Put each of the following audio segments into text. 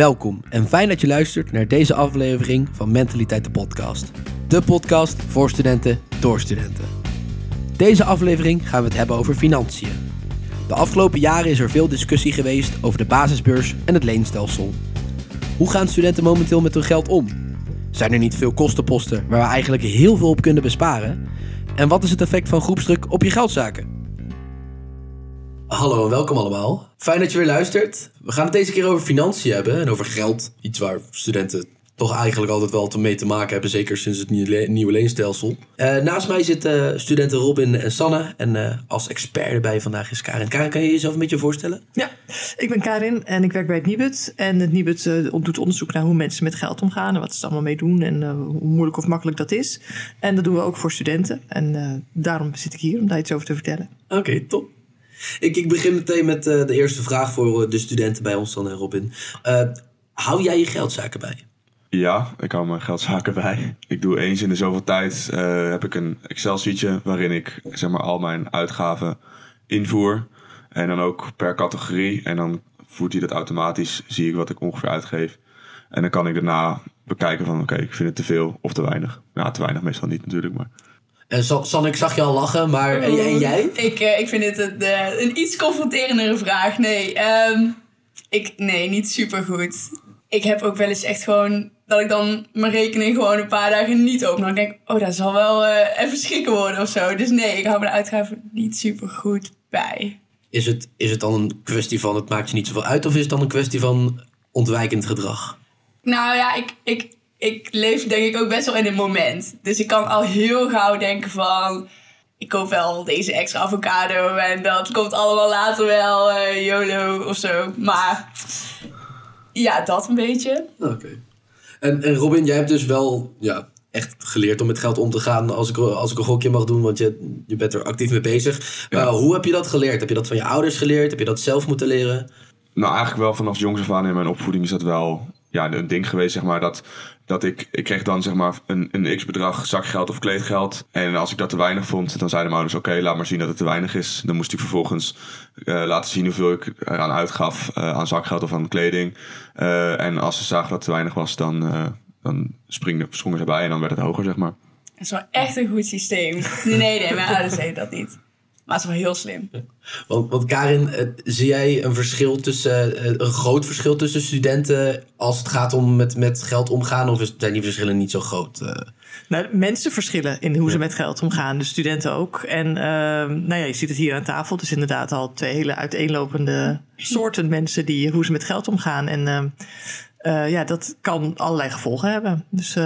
Welkom en fijn dat je luistert naar deze aflevering van Mentaliteit de Podcast. De podcast voor studenten door studenten. Deze aflevering gaan we het hebben over financiën. De afgelopen jaren is er veel discussie geweest over de basisbeurs en het leenstelsel. Hoe gaan studenten momenteel met hun geld om? Zijn er niet veel kostenposten waar we eigenlijk heel veel op kunnen besparen? En wat is het effect van groepsdruk op je geldzaken? Hallo en welkom allemaal. Fijn dat je weer luistert. We gaan het deze keer over financiën hebben en over geld. Iets waar studenten toch eigenlijk altijd wel mee te maken hebben, zeker sinds het nieuwe leenstelsel. Uh, naast mij zitten studenten Robin en Sanne en uh, als expert erbij vandaag is Karin. Karin, kan je jezelf een beetje voorstellen? Ja, ik ben Karin en ik werk bij het Nibud. En het Nibud doet onderzoek naar hoe mensen met geld omgaan en wat ze er allemaal mee doen en hoe moeilijk of makkelijk dat is. En dat doen we ook voor studenten en daarom zit ik hier om daar iets over te vertellen. Oké, top. Ik, ik begin meteen met uh, de eerste vraag voor de studenten bij ons dan, Robin. Uh, hou jij je geldzaken bij? Ja, ik hou mijn geldzaken bij. Ik doe eens in de zoveel tijd heb ik een Excel-sheetje waarin ik zeg maar al mijn uitgaven invoer. En dan ook per categorie. En dan voert hij dat automatisch, zie ik wat ik ongeveer uitgeef. En dan kan ik daarna bekijken van oké, ik vind het te veel of te weinig. Nou, te weinig meestal niet natuurlijk, maar... En San, ik zag je al lachen, maar en, en jij? Ik, uh, ik vind dit een, uh, een iets confronterendere vraag. Nee, um, ik, nee, niet super goed. Ik heb ook wel eens echt gewoon dat ik dan mijn rekening gewoon een paar dagen niet open. Dan denk ik, oh, dat zal wel uh, even schrikken worden of zo. Dus nee, ik hou mijn uitgaven niet super goed bij. Is het, is het dan een kwestie van het maakt je niet zoveel uit, of is het dan een kwestie van ontwijkend gedrag? Nou ja, ik, ik, ik leef denk ik ook best wel in het moment. Dus ik kan al heel gauw denken van... Ik koop wel deze extra avocado en dat komt allemaal later wel, uh, YOLO of zo. Maar ja, dat een beetje. Oké. En, en Robin, jij hebt dus wel ja, echt geleerd om met geld om te gaan als ik, als ik een gokje mag doen, want je, je bent er actief mee bezig. Ja. hoe heb je dat geleerd? Heb je dat van je ouders geleerd? Heb je dat zelf moeten leren? Nou, eigenlijk wel vanaf jongs af aan in mijn opvoeding is dat wel ja, een ding geweest, zeg maar, dat dat ik, ik kreeg dan zeg maar een, een x-bedrag zakgeld of kleedgeld. En als ik dat te weinig vond, dan zeiden mijn ouders: Oké, laat maar zien dat het te weinig is. Dan moest ik vervolgens uh, laten zien hoeveel ik eraan uitgaf uh, aan zakgeld of aan kleding. Uh, en als ze zagen dat het te weinig was, dan, dan springen, sprongen ze bij en dan werd het hoger, zeg maar. Dat is wel echt een goed systeem. Nee, nee, mijn ouders deden dat niet. Maar het is wel heel slim. Want, want Karin, eh, zie jij een verschil tussen, eh, een groot verschil tussen studenten als het gaat om met, met geld omgaan? Of zijn die verschillen niet zo groot? Uh? Nou, mensen verschillen in hoe ze met geld omgaan, de studenten ook. En uh, nou ja, je ziet het hier aan tafel. Het is inderdaad al twee hele uiteenlopende soorten mensen die hoe ze met geld omgaan. En uh, ja, dat kan allerlei gevolgen hebben. Dus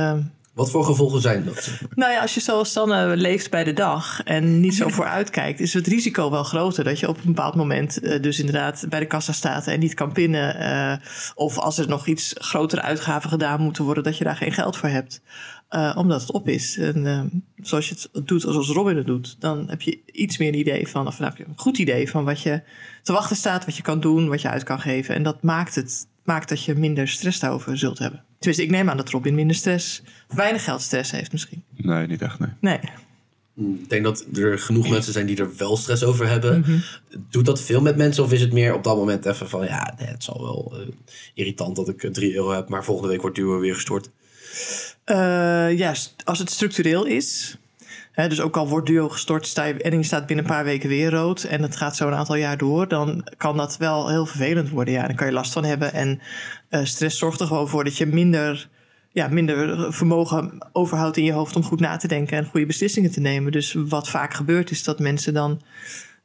wat voor gevolgen zijn dat? Nou ja, als je zoals Sanne leeft bij de dag en niet zo vooruitkijkt, is het risico wel groter dat je op een bepaald moment uh, dus inderdaad bij de kassa staat en niet kan pinnen. Uh, of als er nog iets grotere uitgaven gedaan moeten worden, dat je daar geen geld voor hebt. Uh, omdat het op is. En zoals je het doet, zoals Robin het doet, dan heb je iets meer een idee van, of dan heb je een goed idee van wat je te wachten staat, wat je kan doen, wat je uit kan geven. En dat maakt het maakt dat je minder stress daarover zult hebben. Tenminste, ik neem aan dat Robin minder stress, weinig geldstress heeft misschien. Nee, niet echt, nee. Nee. Ik denk dat er genoeg mensen zijn die er wel stress over hebben. Mm Doet dat veel met mensen of is het meer op dat moment even van... ja, het zal wel uh, irritant dat ik 3 euro heb... maar volgende week wordt duur weer gestort? Uh, ja, als het structureel is... Dus ook al wordt duo gestort sta en je staat binnen een paar weken weer rood en het gaat zo een aantal jaar door, dan kan dat wel heel vervelend worden. Ja, dan kan je last van hebben. En uh, stress zorgt er gewoon voor dat je minder, ja, minder vermogen overhoudt in je hoofd om goed na te denken en goede beslissingen te nemen. Dus wat vaak gebeurt is dat mensen dan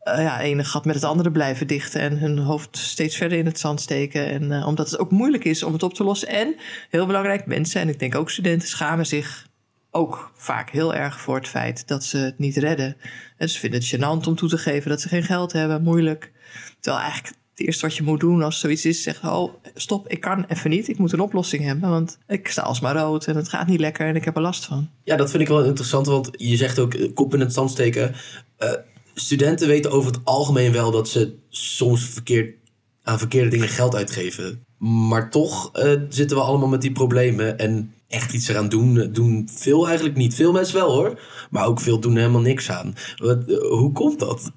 uh, ja, ene gat met het andere blijven dichten en hun hoofd steeds verder in het zand steken. En uh, omdat het ook moeilijk is om het op te lossen. En heel belangrijk, mensen en ik denk ook studenten schamen zich ook vaak heel erg voor het feit dat ze het niet redden. En ze vinden het gênant om toe te geven dat ze geen geld hebben, moeilijk. Terwijl eigenlijk het eerste wat je moet doen als zoiets is, zeggen: Oh, stop, ik kan even niet. Ik moet een oplossing hebben, want ik sta alsmaar rood en het gaat niet lekker en ik heb er last van. Ja, dat vind ik wel interessant, want je zegt ook eh, kop in het zand steken. Uh, studenten weten over het algemeen wel dat ze soms verkeerd, aan verkeerde dingen geld uitgeven. Maar toch uh, zitten we allemaal met die problemen en echt iets eraan doen, doen veel eigenlijk niet. Veel mensen wel hoor, maar ook veel doen helemaal niks aan. Wat, eh, hoe komt dat?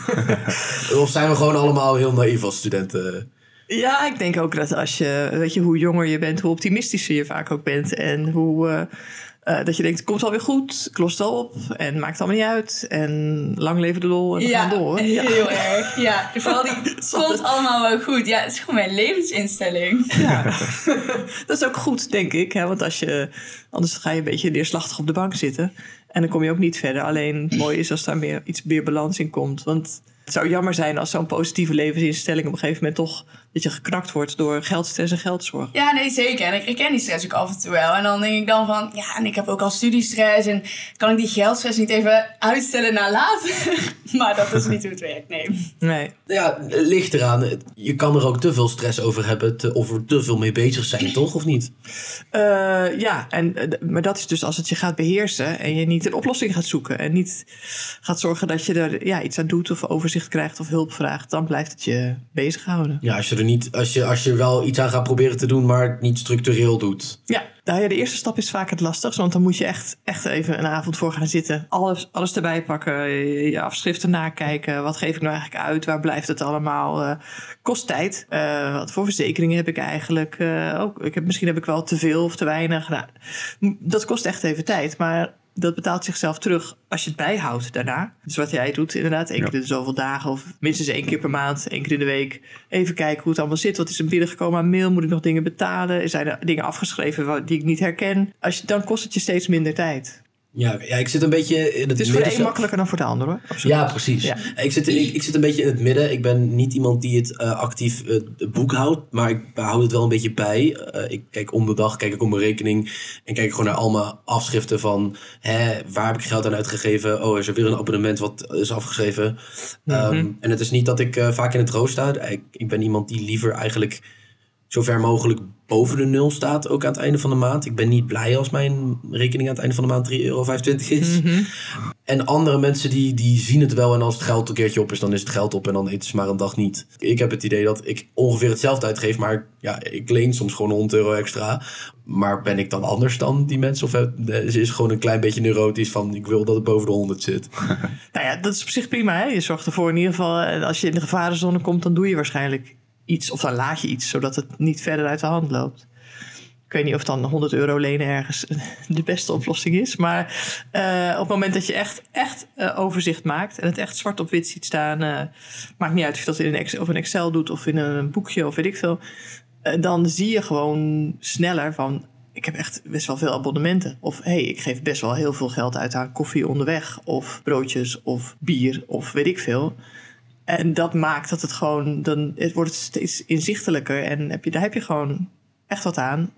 of zijn we gewoon allemaal heel naïef als studenten? Ja, ik denk ook dat als je, weet je, hoe jonger je bent, hoe optimistischer je vaak ook bent. En hoe, eh, eh, dat je denkt, het komt wel weer goed, ik los het al op en maakt allemaal niet uit. En lang leven de lol en we ja, gaan door. Ja. heel erg. Ja, vooral die het komt allemaal wel goed. Ja, het is gewoon mijn levensinstelling. Ja. dat is ook goed, denk ik. Hè? Want als je, anders ga je een beetje neerslachtig op de bank zitten. En dan kom je ook niet verder. Alleen het mooie is als daar meer, iets meer balans in komt. Want het zou jammer zijn als zo'n positieve levensinstelling op een gegeven moment toch dat je geknakt wordt door geldstress en geldzorg. Ja, nee, zeker. En ik herken die stress ook af en toe wel. En dan denk ik dan van, ja, en ik heb ook al studiestress. En kan ik die geldstress niet even uitstellen naar later? maar dat is niet hoe het werkt, nee. Nee. Ja, het ligt eraan. Je kan er ook te veel stress over hebben, te, of er te veel mee bezig zijn, toch? Of niet? Uh, ja, en, uh, maar dat is dus als het je gaat beheersen en je niet een oplossing gaat zoeken. En niet gaat zorgen dat je er ja, iets aan doet of overzicht krijgt of hulp vraagt. Dan blijft het je bezighouden. Ja, als je er niet, als je, als je wel iets aan gaat proberen te doen, maar het niet structureel doet. Ja, nou ja, de eerste stap is vaak het lastigst. Want dan moet je echt, echt even een avond voor gaan zitten. Alles, alles erbij pakken. Je afschriften nakijken. Wat geef ik nou eigenlijk uit? Waar blijft het allemaal? Uh, kost tijd. Uh, wat voor verzekeringen heb ik eigenlijk? Uh, ook, ik heb, misschien heb ik wel te veel of te weinig. Nou, dat kost echt even tijd. Maar dat betaalt zichzelf terug als je het bijhoudt daarna. Dus wat jij doet, inderdaad, één keer in zoveel dagen of minstens één keer per maand, één keer in de week. Even kijken hoe het allemaal zit. Wat is er binnengekomen aan mail? Moet ik nog dingen betalen? Zijn er dingen afgeschreven die ik niet herken? Als je, dan kost het je steeds minder tijd. Ja, ja, ik zit een beetje in het, het is voor de een makkelijker dan voor de ander hoor. Absoluut. Ja, precies. Ja. Ik, zit, ik, ik, zit een beetje in het midden. Ik ben niet iemand die het uh, actief uh, boekhoudt, maar ik houd het wel een beetje bij. Uh, ik kijk om de dag, kijk ik op mijn rekening en kijk ik gewoon naar al mijn afschriften van hè, waar heb ik geld aan uitgegeven? Oh, is er weer een abonnement wat is afgeschreven? Mm -hmm. um, en het is niet dat ik vaak in het roos sta. Ik, ik ben iemand die liever eigenlijk zo ver mogelijk boven de nul staat, ook aan het einde van de maand. Ik ben niet blij als mijn rekening aan het einde van de maand 3,25 euro is. Mhm. En andere mensen die, die zien het wel en als het geld een keertje op is, dan is het geld op en dan eten ze maar een dag niet. Ik heb het idee dat ik ongeveer hetzelfde uitgeef, maar ja, ik leen soms gewoon 100 euro extra. Maar ben ik dan anders dan die mensen? Of is het gewoon een klein beetje neurotisch van ik wil dat het boven de 100 zit? nou ja, dat is op zich prima. Hè? Je zorgt ervoor in ieder geval, als je in de gevarenzone komt, dan doe je waarschijnlijk iets of dan laat je iets zodat het niet verder uit de hand loopt. Ik weet niet of dan 100 euro lenen ergens de beste oplossing is. Maar uh, op het moment dat je echt, echt uh, overzicht maakt en het echt zwart op wit ziet staan, uh, maakt niet uit of je dat in een Excel, of een Excel doet of in een boekje of weet ik veel. dan zie je gewoon sneller van. Ik heb echt best wel veel abonnementen. Of hé, hey, ik geef best wel heel veel geld uit aan koffie onderweg. Of broodjes of bier of weet ik veel. En dat maakt dat het gewoon, dan, het wordt steeds inzichtelijker. En heb je, daar heb je gewoon echt wat aan.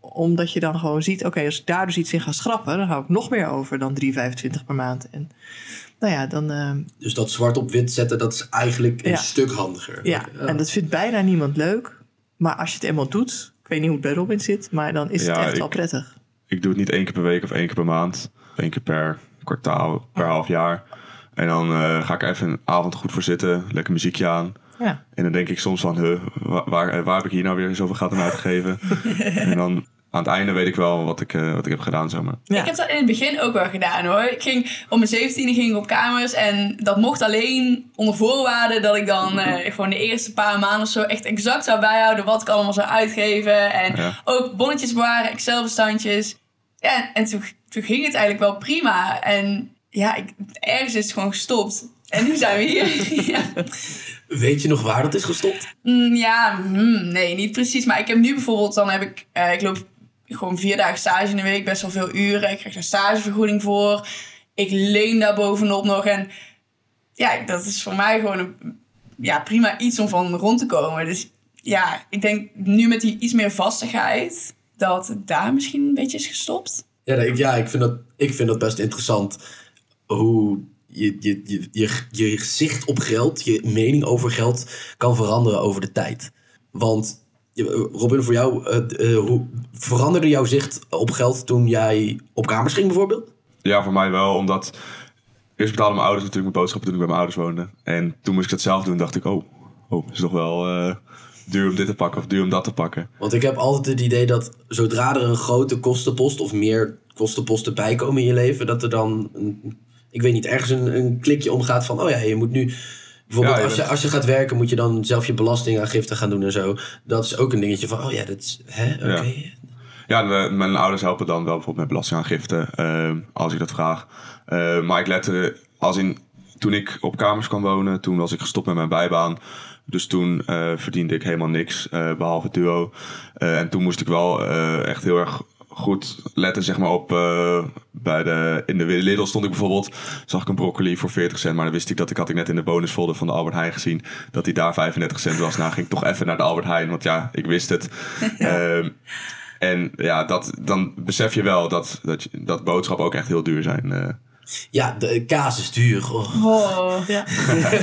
Omdat je dan gewoon ziet, oké, okay, als ik daar dus iets in ga schrappen, dan hou ik nog meer over dan 3,25 per maand. En nou ja, dan. Uh, dus dat zwart op wit zetten, dat is eigenlijk een ja. stuk handiger. Ja, ja, en dat vindt bijna niemand leuk. Maar als je het eenmaal doet, ik weet niet hoe het bij Robin zit, maar dan is het echt ik- wel prettig. Ik doe het niet één keer per week of één keer per maand. Eén keer per kwartaal, per half jaar. En dan eh, ga ik er even een avond goed voor zitten. Lekker muziekje aan. Ja. En dan denk ik soms van, huh, waar, waar, waar heb ik hier nou weer zoveel geld aan uitgegeven? en dan aan het einde weet ik wel wat ik, eh, wat ik heb gedaan, zeg maar. Ja. Ik heb dat in het begin ook wel gedaan hoor. Ik ging om mijn 17e ging ik op kamers en dat mocht alleen onder voorwaarde dat ik dan eh, gewoon de eerste paar maanden of zo echt exact zou bijhouden wat ik allemaal zou uitgeven. En Ja. ook bonnetjes bewaren, Excel-bestandjes. Ja, en toen, toen ging het eigenlijk wel prima. En ja, ik, ergens is het gewoon gestopt. En nu zijn we hier. ja. Weet je nog waar dat is gestopt? Mm, ja, mm, nee, niet precies. Maar ik heb nu bijvoorbeeld, dan heb ik, eh, ik loop gewoon vier dagen stage in de week, best wel veel uren. Ik krijg daar stagevergoeding voor. Ik leen daar bovenop nog. En ja, dat is voor mij gewoon een ja, prima iets om van rond te komen. Dus ja, ik denk nu met die iets meer vastigheid, dat het daar misschien een beetje is gestopt. Ja, ik, ja ik, vind dat, ik vind dat best interessant. Hoe je, je, je, je, je zicht op geld, je mening over geld kan veranderen over de tijd. Want je- Robin, voor jou, eh, eh, hoe veranderde jouw zicht op geld toen jij op kamers ging bijvoorbeeld? Ja, voor mij wel, omdat... Eerst betaalden mijn ouders natuurlijk mijn boodschappen toen ik bij mijn ouders woonde. En toen moest ik dat zelf doen, dacht ik, oh, oh is toch wel eh, duur om dit te pakken of duur om dat te pakken. Want ik heb altijd het idee dat zodra er een grote kostenpost of meer kostenposten bijkomen in je leven, dat er dan, een, ik weet niet, ergens een, een klikje omgaat van, oh ja, je moet nu Bijvoorbeeld Ja, je als, je, als je gaat werken moet je dan zelf je belastingaangifte gaan doen en zo. Dat is ook een dingetje van, oh ja, dat is, hè, oké. Ja. Mijn ouders helpen dan wel bijvoorbeeld met belastingaangifte ehm, als ik dat vraag. Eh, maar ik lette, als in, toen ik op kamers kwam wonen, toen was ik gestopt met mijn bijbaan. Dus toen eh, verdiende ik helemaal niks, eh, behalve duo. Eh, en toen moest ik wel eh, echt heel erg goed letten, zeg maar, op... eh, bij de, in de Lidl stond ik bijvoorbeeld, zag ik een broccoli voor 40 cent. Maar dan wist ik dat ik had ik net in de bonusfolder van de Albert Heijn gezien... dat die daar 35 cent was. Nou ging ik toch even naar de Albert Heijn, want ja, ik wist het. Ehm, en ja, dat, dan besef je wel dat, dat, dat boodschappen ook echt heel duur zijn. eh. Ja, de kaas is duur. Oh. Oh. Ja.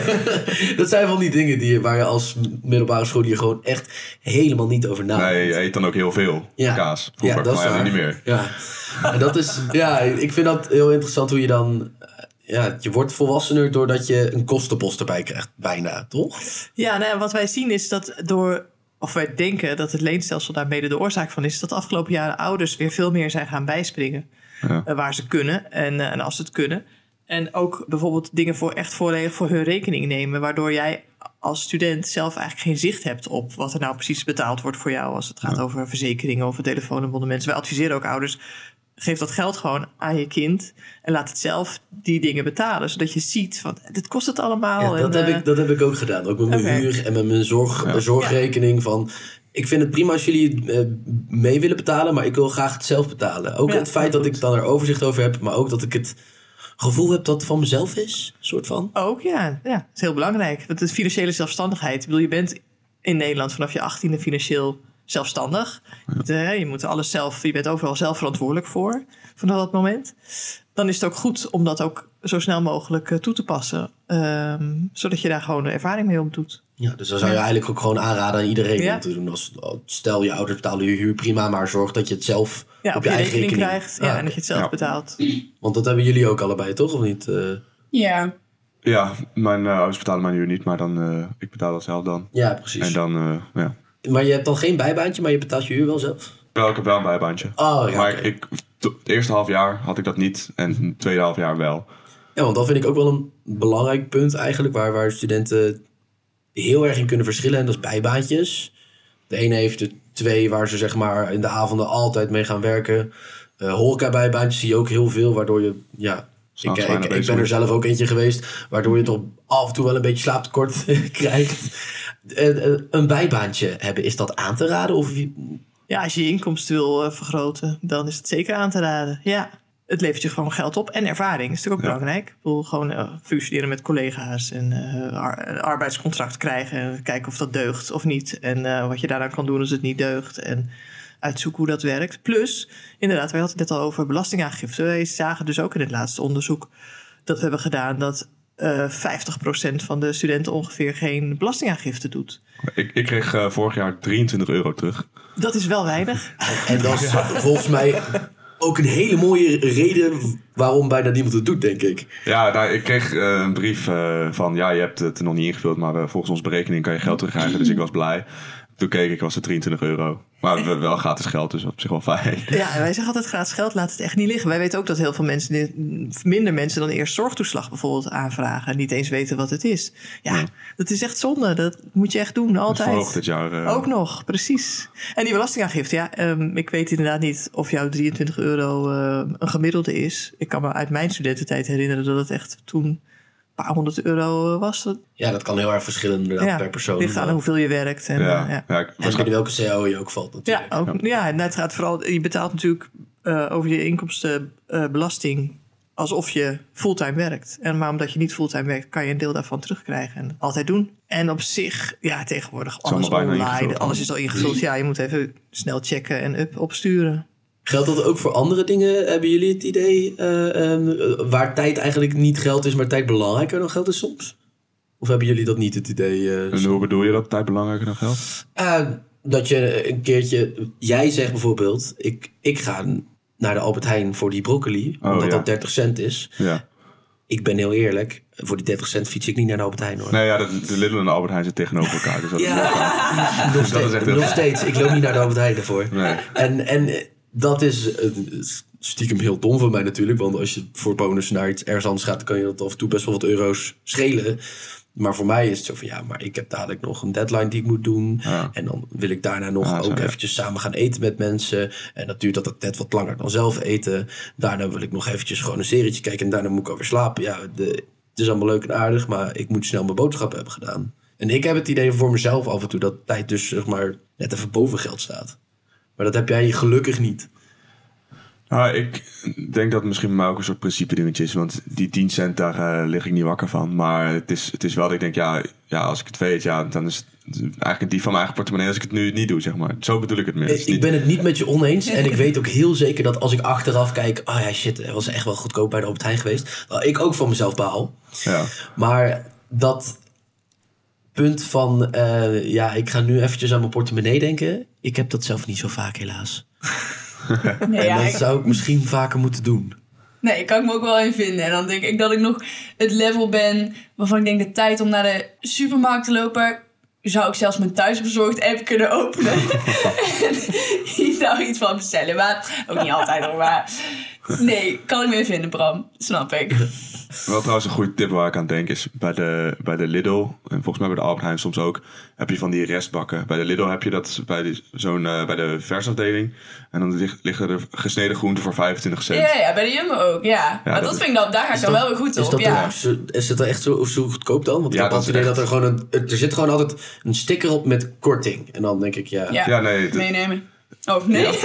dat zijn van die dingen die, waar je als middelbare scholier gewoon echt helemaal niet over nadenkt. nee, je eet dan ook heel veel Ja. kaas. Vroeger, Ja, dat is maar ja, nu niet meer. Ja, en dat is, ja, ik vind dat heel interessant hoe je dan, eh, ja, je wordt volwassener doordat je een kostenpost erbij krijgt, bijna, toch? Ja, nou, wat wij zien is dat door, of wij denken dat het leenstelsel daar mede de oorzaak van is, dat de afgelopen jaren ouders weer veel meer zijn gaan bijspringen. Ja. eh, waar ze kunnen en, eh, en als ze het kunnen. En ook bijvoorbeeld dingen voor echt volledig voor hun rekening nemen, waardoor jij als student zelf eigenlijk geen zicht hebt op wat er nou precies betaald wordt voor jou als het gaat over verzekeringen of telefoonabonnementen. Wij adviseren ook ouders. Geef dat geld gewoon aan je kind en laat het zelf die dingen betalen. Zodat je ziet van, dit kost het allemaal. Ja, dat, en, heb eh, ik, dat heb ik ook gedaan. Ook met mijn huur en met mijn zorg, Ja. zorgrekening. Van, ik vind het prima als jullie eh, mee willen betalen, maar ik wil graag het zelf betalen. Ook Ja, het feit dat goed. ik dan er overzicht over heb, maar ook dat ik het gevoel heb dat het van mezelf is, soort van. Ook, ja. ja. Dat is heel belangrijk. Want de financiële zelfstandigheid. Ik bedoel, je bent in Nederland vanaf je achttiende financieel zelfstandig. De- je moet alles zelf, je bent overal zelf verantwoordelijk voor vanaf dat moment. Dan is het ook goed om dat ook zo snel mogelijk eh, toe te passen. ehm, zodat je daar gewoon ervaring mee opdoet. Ja, dus dan zou je eigenlijk ook gewoon aanraden aan iedereen Ja. om te doen. Als, stel, je ouders betalen je huur prima, maar zorg dat je het zelf Ja, op, je, eigen rekening, krijgt. Ja, Ah, en dat je het zelf Ja. betaalt. Want dat hebben jullie ook allebei, toch? Of niet? Eh, Ja. Ja, mijn eh, ouders betalen mijn huur niet, maar dan, eh, ik betaal dat zelf dan. ja, precies. En dan, eh, ja. Maar je hebt dan geen bijbaantje, maar je betaalt je huur wel zelf? Wel, ik heb wel een bijbaantje. Oh, ja, maar ik, het eerste half jaar had ik dat niet en het tweede half jaar wel. Ja, want dat vind ik ook wel een belangrijk punt eigenlijk, waar, waar studenten heel erg in kunnen verschillen. En dat is bijbaantjes. De ene heeft er twee waar ze zeg maar in de avonden altijd mee gaan werken. Eh horeca bijbaantjes zie je ook heel veel, waardoor je, ja... Ik, ik, ben er zelf ook eentje geweest, waardoor je toch af en toe wel een beetje slaaptekort krijgt. Eh, eh, een bijbaantje hebben, is dat aan te raden? Of wie- Ja, als je je inkomsten wil vergroten, dan is het zeker aan te raden. Ja, het levert je gewoon geld op en ervaring. Is natuurlijk ook Ja. belangrijk. Ik bedoel, gewoon eh, functioneren met collega's en eh, ar- een arbeidscontract krijgen. En kijken of dat deugt of niet. En eh, wat je daaraan kan doen als het niet deugt. En uitzoeken hoe dat werkt. Plus, inderdaad, wij hadden het net al over belastingaangifte. Wij zagen dus ook in het laatste onderzoek dat we hebben gedaan... dat eh 50% van de studenten ongeveer geen belastingaangifte doet. Ik, ik kreeg vorig jaar 23 euro terug. Dat is wel weinig. En dat is volgens mij ook een hele mooie reden waarom bijna niemand het doet, denk ik. Ja, nou, ik kreeg eh, een brief eh, van ja, je hebt het nog niet ingevuld, maar eh, volgens onze berekening kan je geld terugkrijgen. Dus ik was blij. Toen keek ik, was het 23 euro. Maar we- wel gratis geld, dus op zich wel fijn. Ja, en wij zeggen altijd gratis geld, laat het echt niet liggen. Wij weten ook dat heel veel mensen, dit- minder mensen dan eerst zorgtoeslag bijvoorbeeld aanvragen. En niet eens weten wat het is. Ja, dat is echt zonde. Dat moet je echt doen, altijd. dit jaar. eh, Ook nog, precies. En die belastingaangifte, ja, ehm, ik weet inderdaad niet of jouw 23 euro eh, een gemiddelde is. Ik kan me uit mijn studententijd herinneren dat het echt toen paar honderd euro eh, was. Dat, Ja, dat kan heel erg verschillen ja, per persoon. ligt aan hoeveel je werkt. En, ja, eh, ja. ja. ik- En welke CAO je ook valt natuurlijk. Ja, ook, ja. en het gaat vooral. Je betaalt natuurlijk eh, over je inkomstenbelasting alsof je fulltime werkt. En maar omdat je niet fulltime werkt, kan je een deel daarvan terugkrijgen. En altijd doen. En op zich, ja, tegenwoordig alles online. Alles is al ingevuld. Ja, je moet even snel checken en up opsturen. Geldt dat ook voor andere dingen? Hebben jullie het idee eh, eh, waar tijd eigenlijk niet geld is, maar tijd belangrijker dan geld is soms? Of hebben jullie dat niet het idee? eh, En hoe bedoel je dat tijd belangrijker dan geld? Eh, dat je een keertje, jij zegt bijvoorbeeld, ik, ik ga naar de Albert Heijn voor die broccoli, Oh, omdat ja. dat 30 cent is. Ja. Ik ben heel eerlijk, voor die 30 cent fiets ik niet naar de Albert Heijn hoor. Nee, ja, de, de Lidl en de Albert Heijn zitten tegenover elkaar. Dus dat Ja, nog, steeds, nog. Ik loop niet naar de Albert Heijn ervoor. Nee. En, en dat is eh, stiekem heel dom van mij natuurlijk. Want als je voor bonus naar iets ergens anders gaat... dan kan je dat af en toe best wel wat euro's schelen. Maar voor mij is het zo van ja, maar ik heb dadelijk nog een deadline die ik moet doen. Ja. En dan wil ik daarna nog zo, ook ja. eventjes samen gaan eten met mensen. En dat duurt altijd net wat langer dan zelf eten. Daarna wil ik nog eventjes gewoon een serietje kijken. En daarna moet ik alweer slapen. Ja, de, het is allemaal leuk en aardig, maar ik moet snel mijn boodschappen hebben gedaan. En ik heb het idee voor mezelf af en toe dat tijd dus zeg maar net even boven geld staat. Maar dat heb jij gelukkig niet. Nou, ik denk dat het misschien bij mij ook een soort principe dingetje is. Want die 10 cent, daar eh, lig ik niet wakker van. Maar het is, het is wel dat ik denk, ja, ja, als ik het weet, ja, dan is het eigenlijk dief van mijn eigen portemonnee als ik het nu niet doe, zeg maar. Zo bedoel ik het meer. Is Ik, niet- ben het niet met je oneens. En ik weet ook heel zeker dat als ik achteraf kijk... Oh ja, shit, het was echt wel goedkoop bij de Albert Heijn geweest. Ik ook van mezelf behaal. Ja. Maar dat punt van... eh, ja, ik ga nu eventjes aan mijn portemonnee denken. Ik heb dat zelf niet zo vaak, helaas. Nee, en ja, dat ik- zou ik misschien vaker moeten doen. Nee, ik kan ik me ook wel in vinden. En dan denk ik dat ik nog het level ben waarvan ik denk de tijd om naar de supermarkt te lopen. Zou ik zelfs mijn thuisbezorgd app kunnen openen. en hier daar iets van bestellen. Maar ook niet altijd hoor. Maar nee, kan ik me in vinden, Bram. Snap ik. Wel trouwens een goede tip waar ik aan denk is bij de, bij de Lidl en volgens mij bij de Albert Heijn soms ook heb je van die restbakken. Bij de Lidl heb je dat bij, die, zo'n, eh, bij de versafdeling en dan lig- liggen er gesneden groenten voor 25 cent. Ja, ja, bij de Jumbo ook, ja. maar dat vind ik dan, daar ga ik dan wel weer goed is op, dat ja. is het dan echt zo, zo goedkoop dan? Want ik Ja, heb dat het dat er gewoon een... Er zit gewoon altijd een sticker op met korting. En dan denk ik, ja... Ja, Ja, nee, dat- meenemen. Oh, nee?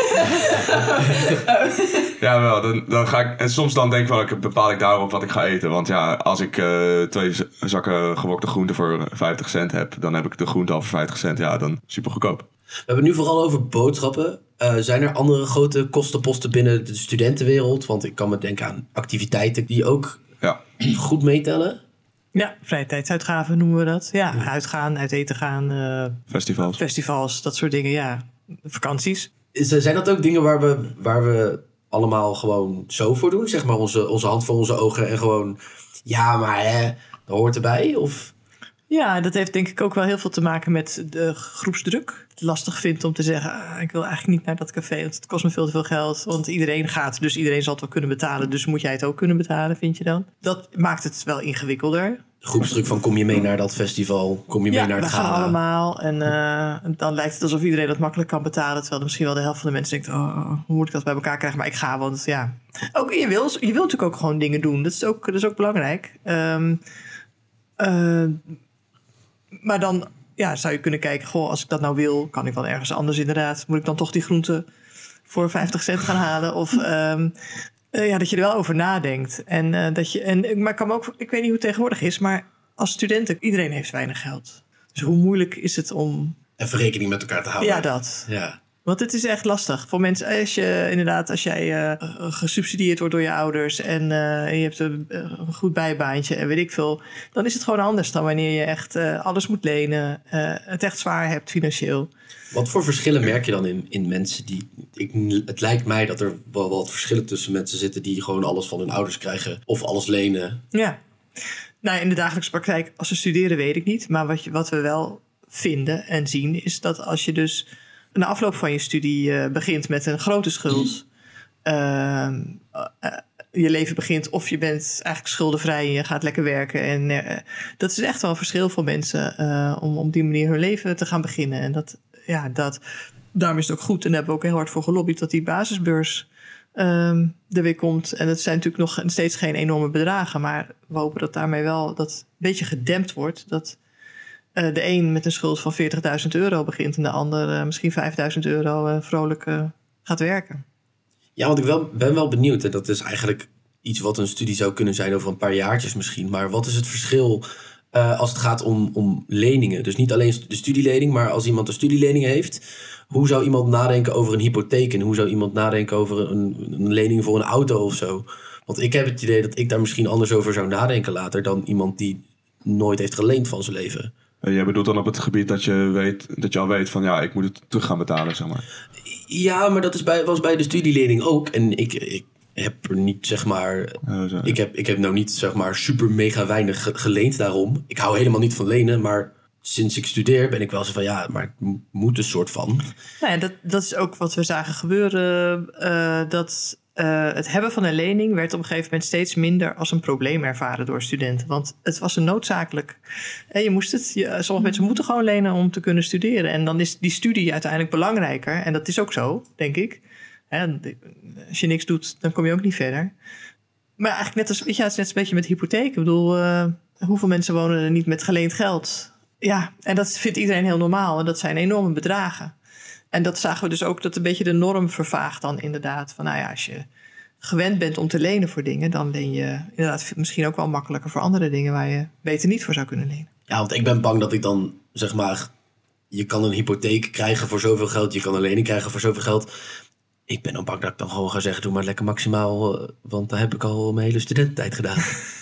Ja, wel. Dan, dan ga ik, en soms dan denk ik wel, ik bepaal ik daarop wat ik ga eten. Want ja, als ik eh, twee zakken gewokte groenten voor 50 cent heb, dan heb ik de groente al voor 50 cent. Ja, dan super goedkoop. We hebben het nu vooral over boodschappen. Eh, zijn er andere grote kostenposten binnen de studentenwereld? Want ik kan me denken aan activiteiten die ook Ja, goed meetellen. Ja, vrije tijdsuitgaven noemen we dat. Ja, uitgaan, uit eten gaan, eh, festivals. festivals, dat soort dingen. Ja, vakanties. Is, zijn dat ook dingen waar we, waar we allemaal gewoon zo voor doen? Zeg maar onze, onze hand voor onze ogen en gewoon... Ja, maar hè, dat hoort erbij? Of... Ja, dat heeft denk ik ook wel heel veel te maken met de groepsdruk. Het lastig vindt om te zeggen, ah, ik wil eigenlijk niet naar dat café, want het kost me veel te veel geld. Want iedereen gaat, dus iedereen zal het wel kunnen betalen. Dus moet jij het ook kunnen betalen, vind je dan? Dat maakt het wel ingewikkelder. Groepsdruk van kom je mee naar dat festival? Kom je mee naar we het gaan gala? allemaal. En eh, dan lijkt het alsof iedereen dat makkelijk kan betalen. Terwijl er misschien wel de helft van de mensen denkt... Oh, hoe moet ik dat bij elkaar krijgen? Maar ik ga, want ja... Ook, je, wil, je wilt natuurlijk ook gewoon dingen doen. Dat is ook, dat is ook belangrijk. Ehm, eh, maar dan ja, zou je kunnen kijken... Goh, als ik dat nou wil, kan ik wel ergens anders inderdaad. Moet ik dan toch die groenten voor 50 cent gaan halen? Of... ehm, eh, ja, dat je er wel over nadenkt. En, eh, dat je, en, maar ik, kan ook, ik weet niet hoe het tegenwoordig is, maar als studenten, iedereen heeft weinig geld. Dus hoe moeilijk is het om. Even rekening met elkaar te houden. Ja, dat. Ja. Want het is echt lastig voor mensen. Als je inderdaad, als jij eh, gesubsidieerd wordt door je ouders en eh, je hebt een, een goed bijbaantje en weet ik veel, dan is het gewoon anders dan wanneer je echt eh, alles moet lenen, het echt zwaar hebt financieel. Wat voor verschillen merk je dan in, in mensen die... Ik, het lijkt mij dat er wel wat verschillen tussen mensen zitten... die gewoon alles van hun ouders krijgen of alles lenen. Ja. Nou, in de dagelijkse praktijk, als ze studeren, weet ik niet. Maar wat, je, wat we wel vinden en zien, is dat als je dus na afloop van je studie eh, begint met een grote schuld. ehm, eh, je leven begint of je bent eigenlijk schuldenvrij en je gaat lekker werken. En eh, dat is echt wel een verschil voor mensen eh, om op die manier hun leven te gaan beginnen. En dat, ja, dat, daarom is het ook goed. En daar hebben we ook heel hard voor gelobbyd dat die basisbeurs ehm, er weer komt. En dat zijn natuurlijk nog steeds geen enorme bedragen. Maar we hopen dat daarmee wel dat een beetje gedempt wordt. Dat eh, de een met een schuld van 40.000 euro begint en de ander eh, misschien 5.000 euro eh, vrolijk gaat werken. Ja, want ik wel, ben wel benieuwd. En dat is eigenlijk iets wat een studie zou kunnen zijn over een paar jaartjes misschien. Maar wat is het verschil als het gaat om, om leningen? Dus niet alleen de studielening, maar als iemand een studielening heeft... hoe zou iemand nadenken over een hypotheek? En hoe zou iemand nadenken over een, een lening voor een auto of zo? Want ik heb het idee dat ik daar misschien anders over zou nadenken later... dan iemand die nooit heeft geleend van zijn leven. Eh, jij bedoelt dan op het gebied dat je, weet, dat je al weet van ja, ik moet het terug gaan betalen, zeg maar. Ja, maar dat is bij, was bij de studielening ook. En ik, ik heb er niet, zeg maar... Zo. Ik heb, ik heb nou niet, zeg maar, super mega weinig ge- geleend daarom. Ik hou helemaal niet van lenen, maar sinds ik studeer ben ik wel zo van... Ja, maar het moet een soort van. Nou ja, dat, dat is ook wat we zagen gebeuren. eh, dat eh, het hebben van een lening werd op een gegeven moment steeds minder als een probleem ervaren door studenten. Want het was een noodzakelijk. Hè, je moest het, je, sommige mensen moeten gewoon lenen om te kunnen studeren. En dan is die studie uiteindelijk belangrijker. En dat is ook zo, denk ik. Als je niks doet, dan kom je ook niet verder. Maar eigenlijk net als, weet je, het is net een beetje met hypotheek. Ik bedoel, eh, hoeveel mensen wonen er niet met geleend geld? Ja, en dat vindt iedereen heel normaal. En dat zijn enorme bedragen. En dat zagen we dus ook dat een beetje de norm vervaagt dan inderdaad. Van nou ja, als je gewend bent om te lenen voor dingen, dan leen je inderdaad misschien ook wel makkelijker voor andere dingen waar je beter niet voor zou kunnen lenen. Ja, want ik ben bang dat ik dan, zeg maar, je kan een hypotheek krijgen voor zoveel geld, je kan een lening krijgen voor zoveel geld. Ik ben dan bang dat ik dan gewoon ga zeggen, doe maar lekker maximaal, eh, want daar heb ik al mijn hele studententijd gedaan.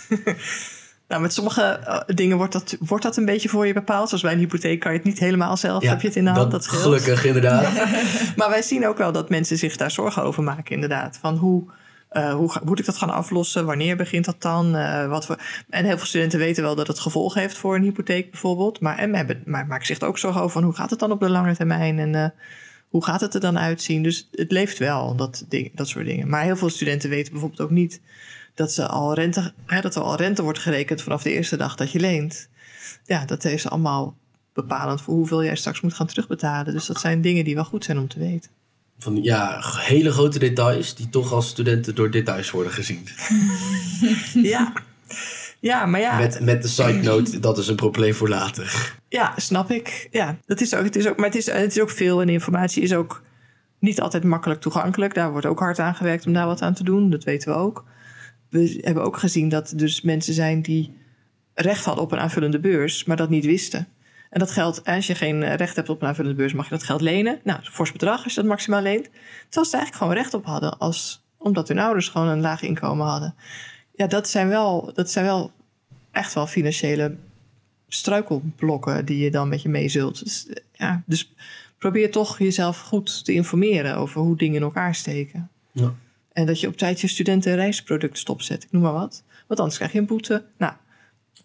Nou, met sommige eh, dingen wordt dat, wordt dat een beetje voor je bepaald. Zoals bij een hypotheek kan je het niet helemaal zelf, heb je het in de hand, dat. Gelukkig, inderdaad. Maar wij zien ook wel dat mensen zich daar zorgen over maken, inderdaad. Van hoe, eh, hoe moet ik dat gaan aflossen? Wanneer begint dat dan? Eh, wat voor... En heel veel studenten weten wel dat het gevolg heeft voor een hypotheek bijvoorbeeld. Maar, en hebben, maar maken zich er ook zorgen over van hoe gaat het dan op de lange termijn? En hoe gaat het er dan uitzien? Dus het leeft wel, dat, ding, dat soort dingen. Maar heel veel studenten weten bijvoorbeeld ook niet dat, ze al rente, hè, dat er al rente wordt gerekend vanaf de eerste dag dat je leent. Ja, dat is allemaal bepalend voor hoeveel jij straks moet gaan terugbetalen. Dus dat zijn dingen die wel goed zijn om te weten. Van ja, hele grote details die toch als studenten door details worden gezien. Ja. Ja, maar ja, Met, met de side note, dat is een probleem voor later. ja, snap ik. Ja, dat is ook, het is ook, maar het is, het is ook veel en informatie is ook niet altijd makkelijk toegankelijk. Daar wordt ook hard aan gewerkt om daar wat aan te doen. Dat weten we ook. We hebben ook gezien dat er dus mensen zijn die recht hadden op een aanvullende beurs, maar dat niet wisten. En dat geldt, als je geen recht hebt op een aanvullende beurs, mag je dat geld lenen. Nou, fors bedrag als je dat maximaal leent. Terwijl ze eigenlijk gewoon recht op hadden, als, omdat hun ouders gewoon een laag inkomen hadden. Ja, dat zijn wel, dat zijn wel echt wel financiële struikelblokken die je dan met je mee zult. Dus, eh, ja, dus probeer toch jezelf goed te informeren over hoe dingen in elkaar steken. Ja. En dat je op tijd je studenten een reisproduct stopzet, ik noem maar wat. Want anders krijg je een boete. Nou,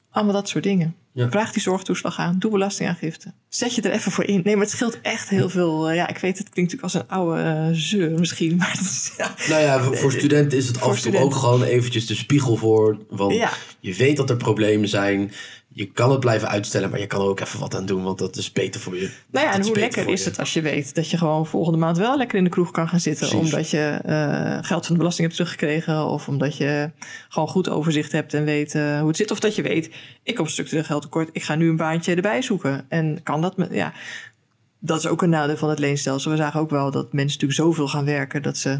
allemaal dat soort dingen. Ja. Vraag die zorgtoeslag aan, doe belastingaangifte. Zet je er even voor in. Nee, maar het scheelt echt heel veel. eh, ja, ik weet, het klinkt natuurlijk als een oude eh, zeur misschien. Maar het is, ja, Nou ja, voor, voor studenten is het af en toe ook gewoon eventjes de spiegel voor. Want Ja. je weet dat er problemen zijn. Je kan het blijven uitstellen, maar je kan er ook even wat aan doen. Want dat is beter voor je. Nou ja, en hoe lekker is je. het als je weet dat je gewoon volgende maand wel lekker in de kroeg kan gaan zitten. Precies. Omdat je eh, geld van de belasting hebt teruggekregen. Of omdat je gewoon goed overzicht hebt en weet eh, hoe het zit. Of dat je weet, ik heb een structureel geldtekort. Ik ga nu een baantje erbij zoeken. En kan dat met, ja, dat is ook een nadeel van het leenstelsel. We zagen ook wel dat mensen natuurlijk zoveel gaan werken dat ze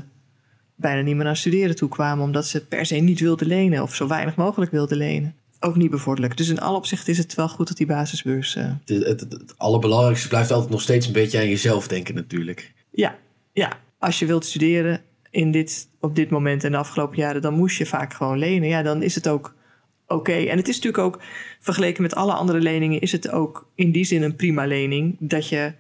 bijna niet meer naar studeren toe kwamen. Omdat ze per se niet wilden lenen of zo weinig mogelijk wilden lenen. Ook niet bevorderlijk. Dus in alle opzichten is het wel goed dat die basisbeurs. eh, Het, het, het, het allerbelangrijkste blijft altijd nog steeds een beetje aan jezelf denken natuurlijk. Ja, ja. Als je wilt studeren in dit, op dit moment en de afgelopen jaren, dan moest je vaak gewoon lenen. Ja, dan is het ook oké. En het is natuurlijk ook, vergeleken met alle andere leningen, is het ook in die zin een prima lening. Dat je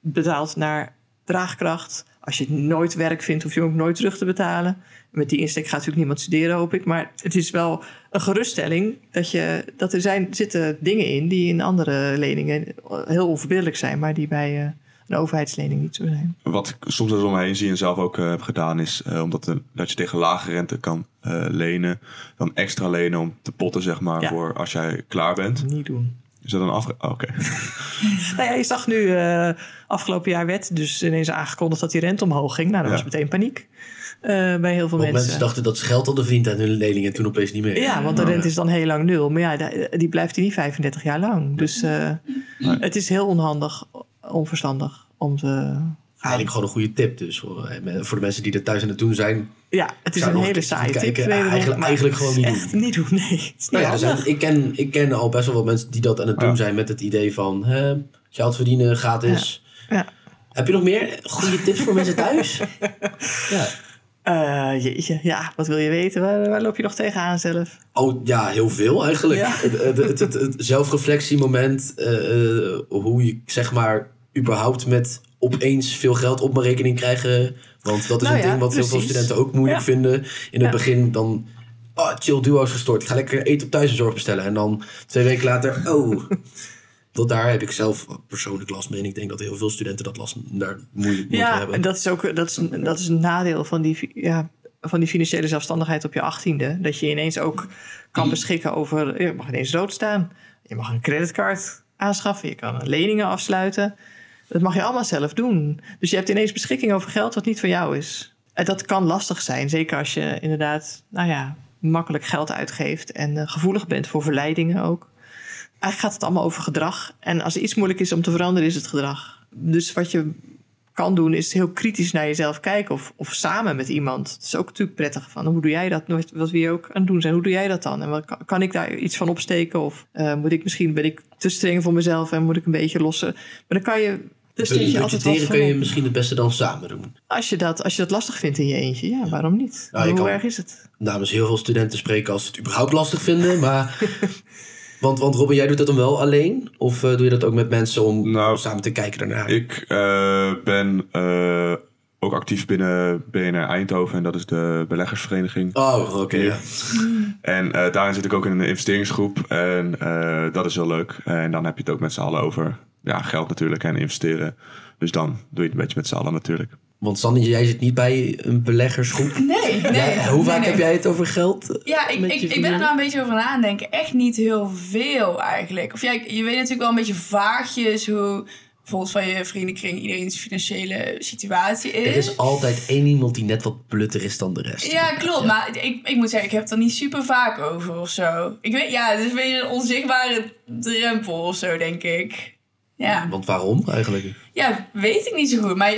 betaalt naar draagkracht. Als je nooit werk vindt, hoef je ook nooit terug te betalen. Met die insteek gaat natuurlijk niemand studeren, hoop ik. Maar het is wel een geruststelling dat, je, dat er zijn, zitten dingen in die in andere leningen heel onverbiddelijk zijn, maar die bij eh, een overheidslening niet zo zijn. Wat ik soms wel eens om me heen zie en zelf ook eh, heb gedaan, is eh, omdat de, dat je tegen lage rente kan lenen, dan extra lenen om te potten, zeg maar, Ja. voor als jij klaar bent. Niet doen. Is dat een afge... oh, Oké. Nou ja, je zag nu, eh, afgelopen jaar werd dus ineens aangekondigd dat die rente omhoog ging. Nou, dat Ja. was meteen paniek eh, bij heel veel Want mensen. mensen dachten dat ze geld hadden verdiend aan hun lening en toen opeens niet meer. Ja, want de rente is dan heel lang nul. Maar ja, die blijft die niet 35 jaar lang. Dus eh, het is heel onhandig, onverstandig om te... Eigenlijk gewoon een goede tip dus voor, voor de mensen die er thuis aan het doen zijn. Ja, het is een hele saaie tip. Eigenlijk- eigenlijk gewoon niet Echt doen. niet doen, nee. Niet Nou ja, handig. ik, ken, ik ken al best wel wat mensen die dat aan het doen Ja. zijn met het idee van hè, geld verdienen gratis. Ja. Heb je nog meer goede tips voor mensen thuis? ja. Eh, jeetje, ja, wat wil je weten? Waar, waar loop je nog tegenaan zelf? Oh ja, heel veel eigenlijk. Ja. Het, het, het, het, het zelfreflectiemoment, eh, eh, hoe je zeg maar überhaupt met opeens veel geld op mijn rekening krijgen. Want dat is Nou een ja, ding wat heel veel studenten ook moeilijk Ja. vinden. In het Ja. begin dan, oh chill, duo's gestort. Ik ga lekker eten op thuiszorg bestellen. En dan twee weken later, oh... Tot daar heb ik zelf persoonlijk last mee. En ik denk dat heel veel studenten dat last daar moeilijk moeten Ja, hebben. en dat is ook dat is, dat is een nadeel van die. Ja, van die financiële zelfstandigheid op je achttiende. Dat je ineens ook kan beschikken over... Je mag ineens rood staan. Je mag een creditcard aanschaffen. Je kan leningen afsluiten. Dat mag je allemaal zelf doen. Dus je hebt ineens beschikking over geld wat niet van jou is. En dat kan lastig zijn. Zeker als je inderdaad, nou ja, makkelijk geld uitgeeft. En eh, gevoelig bent voor verleidingen ook. Eigenlijk gaat het allemaal over gedrag. En als er iets moeilijk is om te veranderen, is het gedrag. Dus wat je kan doen, is heel kritisch naar jezelf kijken. Of, of samen met iemand. Het is ook natuurlijk prettig van hoe doe jij dat? Wat we hier ook aan het doen zijn. Hoe doe jij dat dan? En wat, kan, kan ik daar iets van opsteken? Of eh, moet ik misschien ben ik te streng voor mezelf en moet ik een beetje lossen? Maar dan kan je. Dus steek je altijd wat Budgetteren van kun je misschien het beste dan samen doen. Als je, dat, als je dat lastig vindt in je eentje, ja, waarom niet? Nou, hoe kan- erg is het? Namens heel veel studenten spreken als ze het überhaupt lastig vinden. Maar, want, want Robin, jij doet dat dan wel alleen? Of eh, doe je dat ook met mensen om Nou, samen te kijken daarnaar? Ik eh, ben eh, ook actief binnen BNR Eindhoven en dat is de beleggersvereniging. Oh, oké. ja. En eh, daarin zit ik ook in een investeringsgroep en eh, dat is heel leuk. En dan heb je het ook met z'n allen over ja, geld natuurlijk en investeren. Dus dan doe je het een beetje met z'n allen natuurlijk. Want Sanne, jij zit niet bij een beleggersgroep. Nee, nee. Jij- hoe vaak nee, nee. heb jij het over geld? Ja, ik, ik, ben er nou een beetje over na aan denken. Echt niet heel veel eigenlijk. Of ja, je weet natuurlijk wel een beetje vaagjes hoe bijvoorbeeld van je vriendenkring iedereen's financiële situatie is. Er is altijd één iemand die net wat blutter is dan de rest. Ja, klopt. Maar ik, ik moet zeggen, ik heb het er niet super vaak over of zo. Ik weet, ja, het is een beetje een onzichtbare drempel of zo, denk ik. Ja. Want waarom eigenlijk? Ja, weet ik niet zo goed. Maar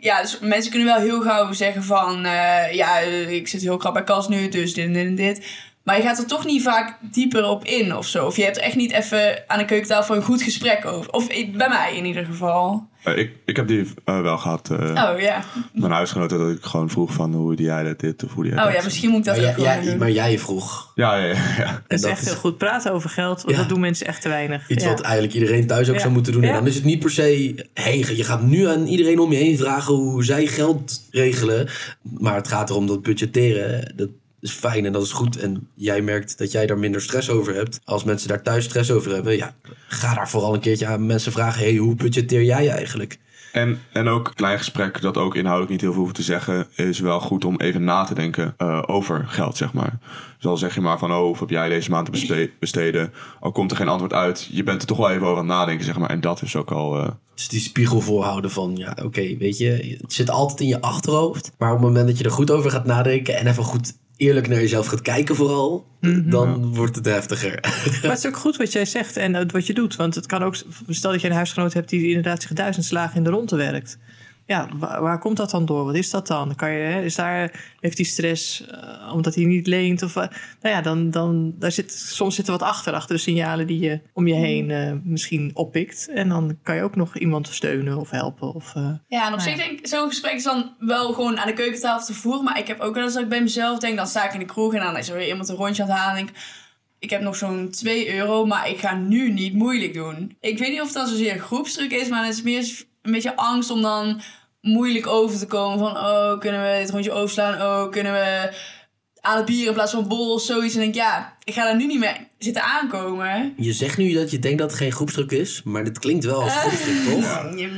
ja, dus mensen kunnen wel heel gauw zeggen van... eh, ja, ik zit heel krap bij kas nu, dus dit en dit en dit. Maar je gaat er toch niet vaak dieper op in of zo. Of je hebt er echt niet even aan de keukentafel een goed gesprek over. Of bij mij in ieder geval. Eh, ik, ik heb die eh, wel gehad. eh Oh ja. Mijn huisgenoten dat ik gewoon vroeg van hoe doe jij dat dit of hoe doe jij Oh dat. ja, misschien moet ik dat Maar, ook doen. maar jij vroeg. Ja, ja, ja. ja. Het is echt is- heel goed praten over geld. Want Ja. dat doen mensen echt te weinig. Iets Ja. wat eigenlijk iedereen thuis ook Ja. zou moeten doen. En Ja. dan is het niet per se... Hey, je gaat nu aan iedereen om je heen vragen hoe zij geld regelen. Maar het gaat erom dat budgetteren... Dat is fijn en dat is goed. En jij merkt dat jij daar minder stress over hebt. Als mensen daar thuis stress over hebben... Ja, ga daar vooral een keertje aan mensen vragen... Hey, hoe budgetteer jij eigenlijk? En, en ook een klein gesprek dat ook inhoudelijk niet heel veel hoeft te zeggen, is wel goed om even na te denken eh, over geld, zeg maar. Dus al zeg je maar van, oh, hoeveel heb jij deze maand te beste- besteden? Al komt er geen antwoord uit, je bent er toch wel even over aan het nadenken, zeg maar. En dat is ook al... eh, Dus die spiegel voorhouden van... Ja, oké, weet je... Het zit altijd in je achterhoofd. Maar op het moment dat je er goed over gaat nadenken... En even goed eerlijk naar jezelf gaat kijken vooral... Dan wordt het heftiger. Maar het is ook goed wat jij zegt en eh, wat je doet. Want het kan ook, stel dat je een huisgenoot hebt die inderdaad zich duizend slagen in de ronde werkt. Ja, waar, waar komt dat dan door? Wat is dat dan? Kan je, is daar, heeft hij stress eh, omdat hij niet leent? Of, eh, nou ja, dan, dan daar zit, soms zit er wat achter, achter de signalen die je om je heen eh, misschien oppikt. En dan kan je ook nog iemand steunen of helpen. Of, Ja, en op Nou zich denk ik, zo'n gesprek is dan wel gewoon aan de keukentafel te voeren. Maar ik heb ook wel eens dat ik bij mezelf denk, dan sta ik in de kroeg en dan is er weer iemand een rondje aan het halen. En ik, ik heb nog zo'n 2 euro, maar ik ga nu niet moeilijk doen. Ik weet niet of dat zozeer groepsdruk is, maar het is meer een beetje angst om dan moeilijk over te komen. Van, oh, kunnen we dit rondje overslaan? Oh, kunnen we aan het bier in plaats van bol of zoiets? En denk ik, ja, ik ga daar nu niet mee zitten aankomen. Je zegt nu dat je denkt dat het geen groepsdruk is, maar dit klinkt wel als groepsdruk, toch?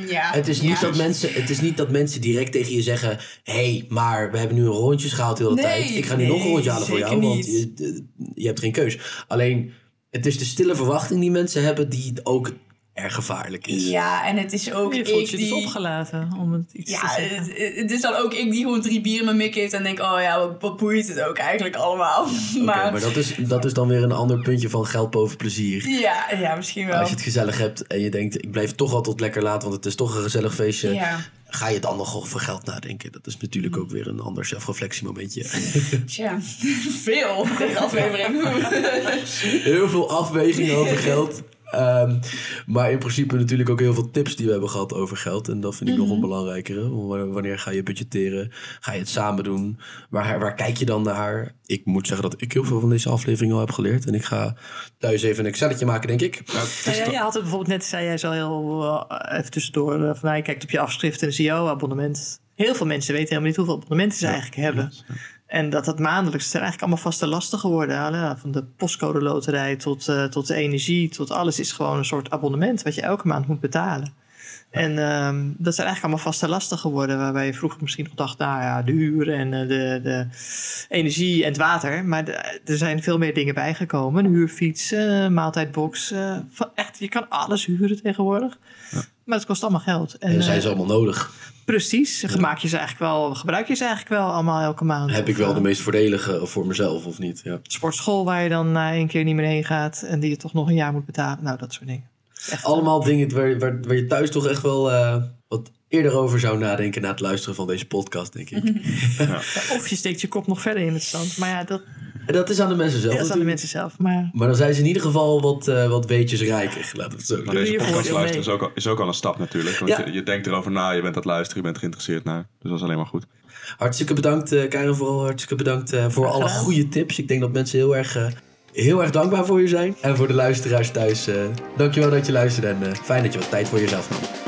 Ja, Het is, niet ja. dat mensen, het is niet dat mensen direct tegen je zeggen: hé, hey, maar we hebben nu een rondjes gehaald de hele Nee, tijd. Ik ga nu nee, nog een rondje halen voor jou, want je, je hebt geen keus. Alleen, het is de stille verwachting die mensen hebben, die ook erg gevaarlijk is. Ja, en het is ook je ik je die... dus opgelaten om het iets Ja, te zeggen. het, het is dan ook ik die gewoon drie bieren in mijn mik heeft en denk, oh ja, wat, wat boeit het ook eigenlijk allemaal. Oké, maar, maar dat is, dat is dan weer een ander puntje van geld boven plezier. ja, ja, misschien wel. Als je het gezellig hebt en je denkt, ik blijf toch wel tot lekker laat, want het is toch een gezellig feestje. Ja, Ga je dan nog over geld nadenken? Dat is natuurlijk ook weer een ander zelfreflectiemomentje. tja, veel aflevering. heel veel afwegingen over geld. Ehm, maar in principe natuurlijk ook heel veel tips die we hebben gehad over geld. En dat vind ik nog een belangrijkere. W- Wanneer ga je budgetteren? Ga je het samen doen? Waar, waar kijk je dan naar? Ik moet zeggen dat ik heel veel van deze aflevering al heb geleerd. En ik ga thuis even een Excelletje maken, denk ik. Ja, ja, je had het bijvoorbeeld net, zei jij zo heel eh, even tussendoor. eh, van, je kijkt op je afschrift en zie je, oh, abonnement. Heel veel mensen weten helemaal niet hoeveel abonnementen ze eigenlijk hebben. En dat dat maandelijks zijn eigenlijk allemaal vaste lasten geworden. Ja, Van de postcode loterij tot, eh, tot de energie, tot alles is gewoon een soort abonnement wat je elke maand moet betalen. En ehm, dat zijn eigenlijk allemaal vaste lasten geworden. Waarbij je vroeger misschien nog dacht, nou ja, de huur en eh, de, de energie en het water. Maar de- er zijn veel meer dingen bijgekomen. Een huurfiets, eh, maaltijdbox. eh, echt, je kan alles huren tegenwoordig. Maar het kost allemaal geld. En, En zijn eh, ze allemaal nodig. Precies. Maak je ze eigenlijk wel, gebruik je ze eigenlijk wel allemaal elke maand? Heb ik wel eh, de meest voordelige voor mezelf of niet? Ja. sportschool waar je dan na één keer niet meer heen gaat en die je toch nog een jaar moet betalen. Nou, dat soort dingen. Echt, Allemaal dingen waar, waar, waar je thuis toch echt wel eh, wat eerder over zou nadenken na het luisteren van deze podcast, denk ik. ja, Of je steekt je kop nog verder in het zand. Maar ja, dat dat is aan de mensen zelf is aan de mensen zelf. Maar Maar dan zijn ze in ieder geval wat, eh, wat weetjes rijker, laten we het zo deze podcast luisteren is ook, al, is ook al een stap natuurlijk. Want Ja. je, je denkt erover na, je bent aan het luisteren, je bent geïnteresseerd naar. Dus dat is alleen maar goed. Hartstikke bedankt, eh Karen, vooral hartstikke bedankt eh, voor alle goede tips. Ik denk dat mensen heel erg, eh, heel erg dankbaar voor je zijn. En voor de luisteraars thuis, eh dankjewel dat je luisterde en eh, fijn dat je wat tijd voor jezelf nam.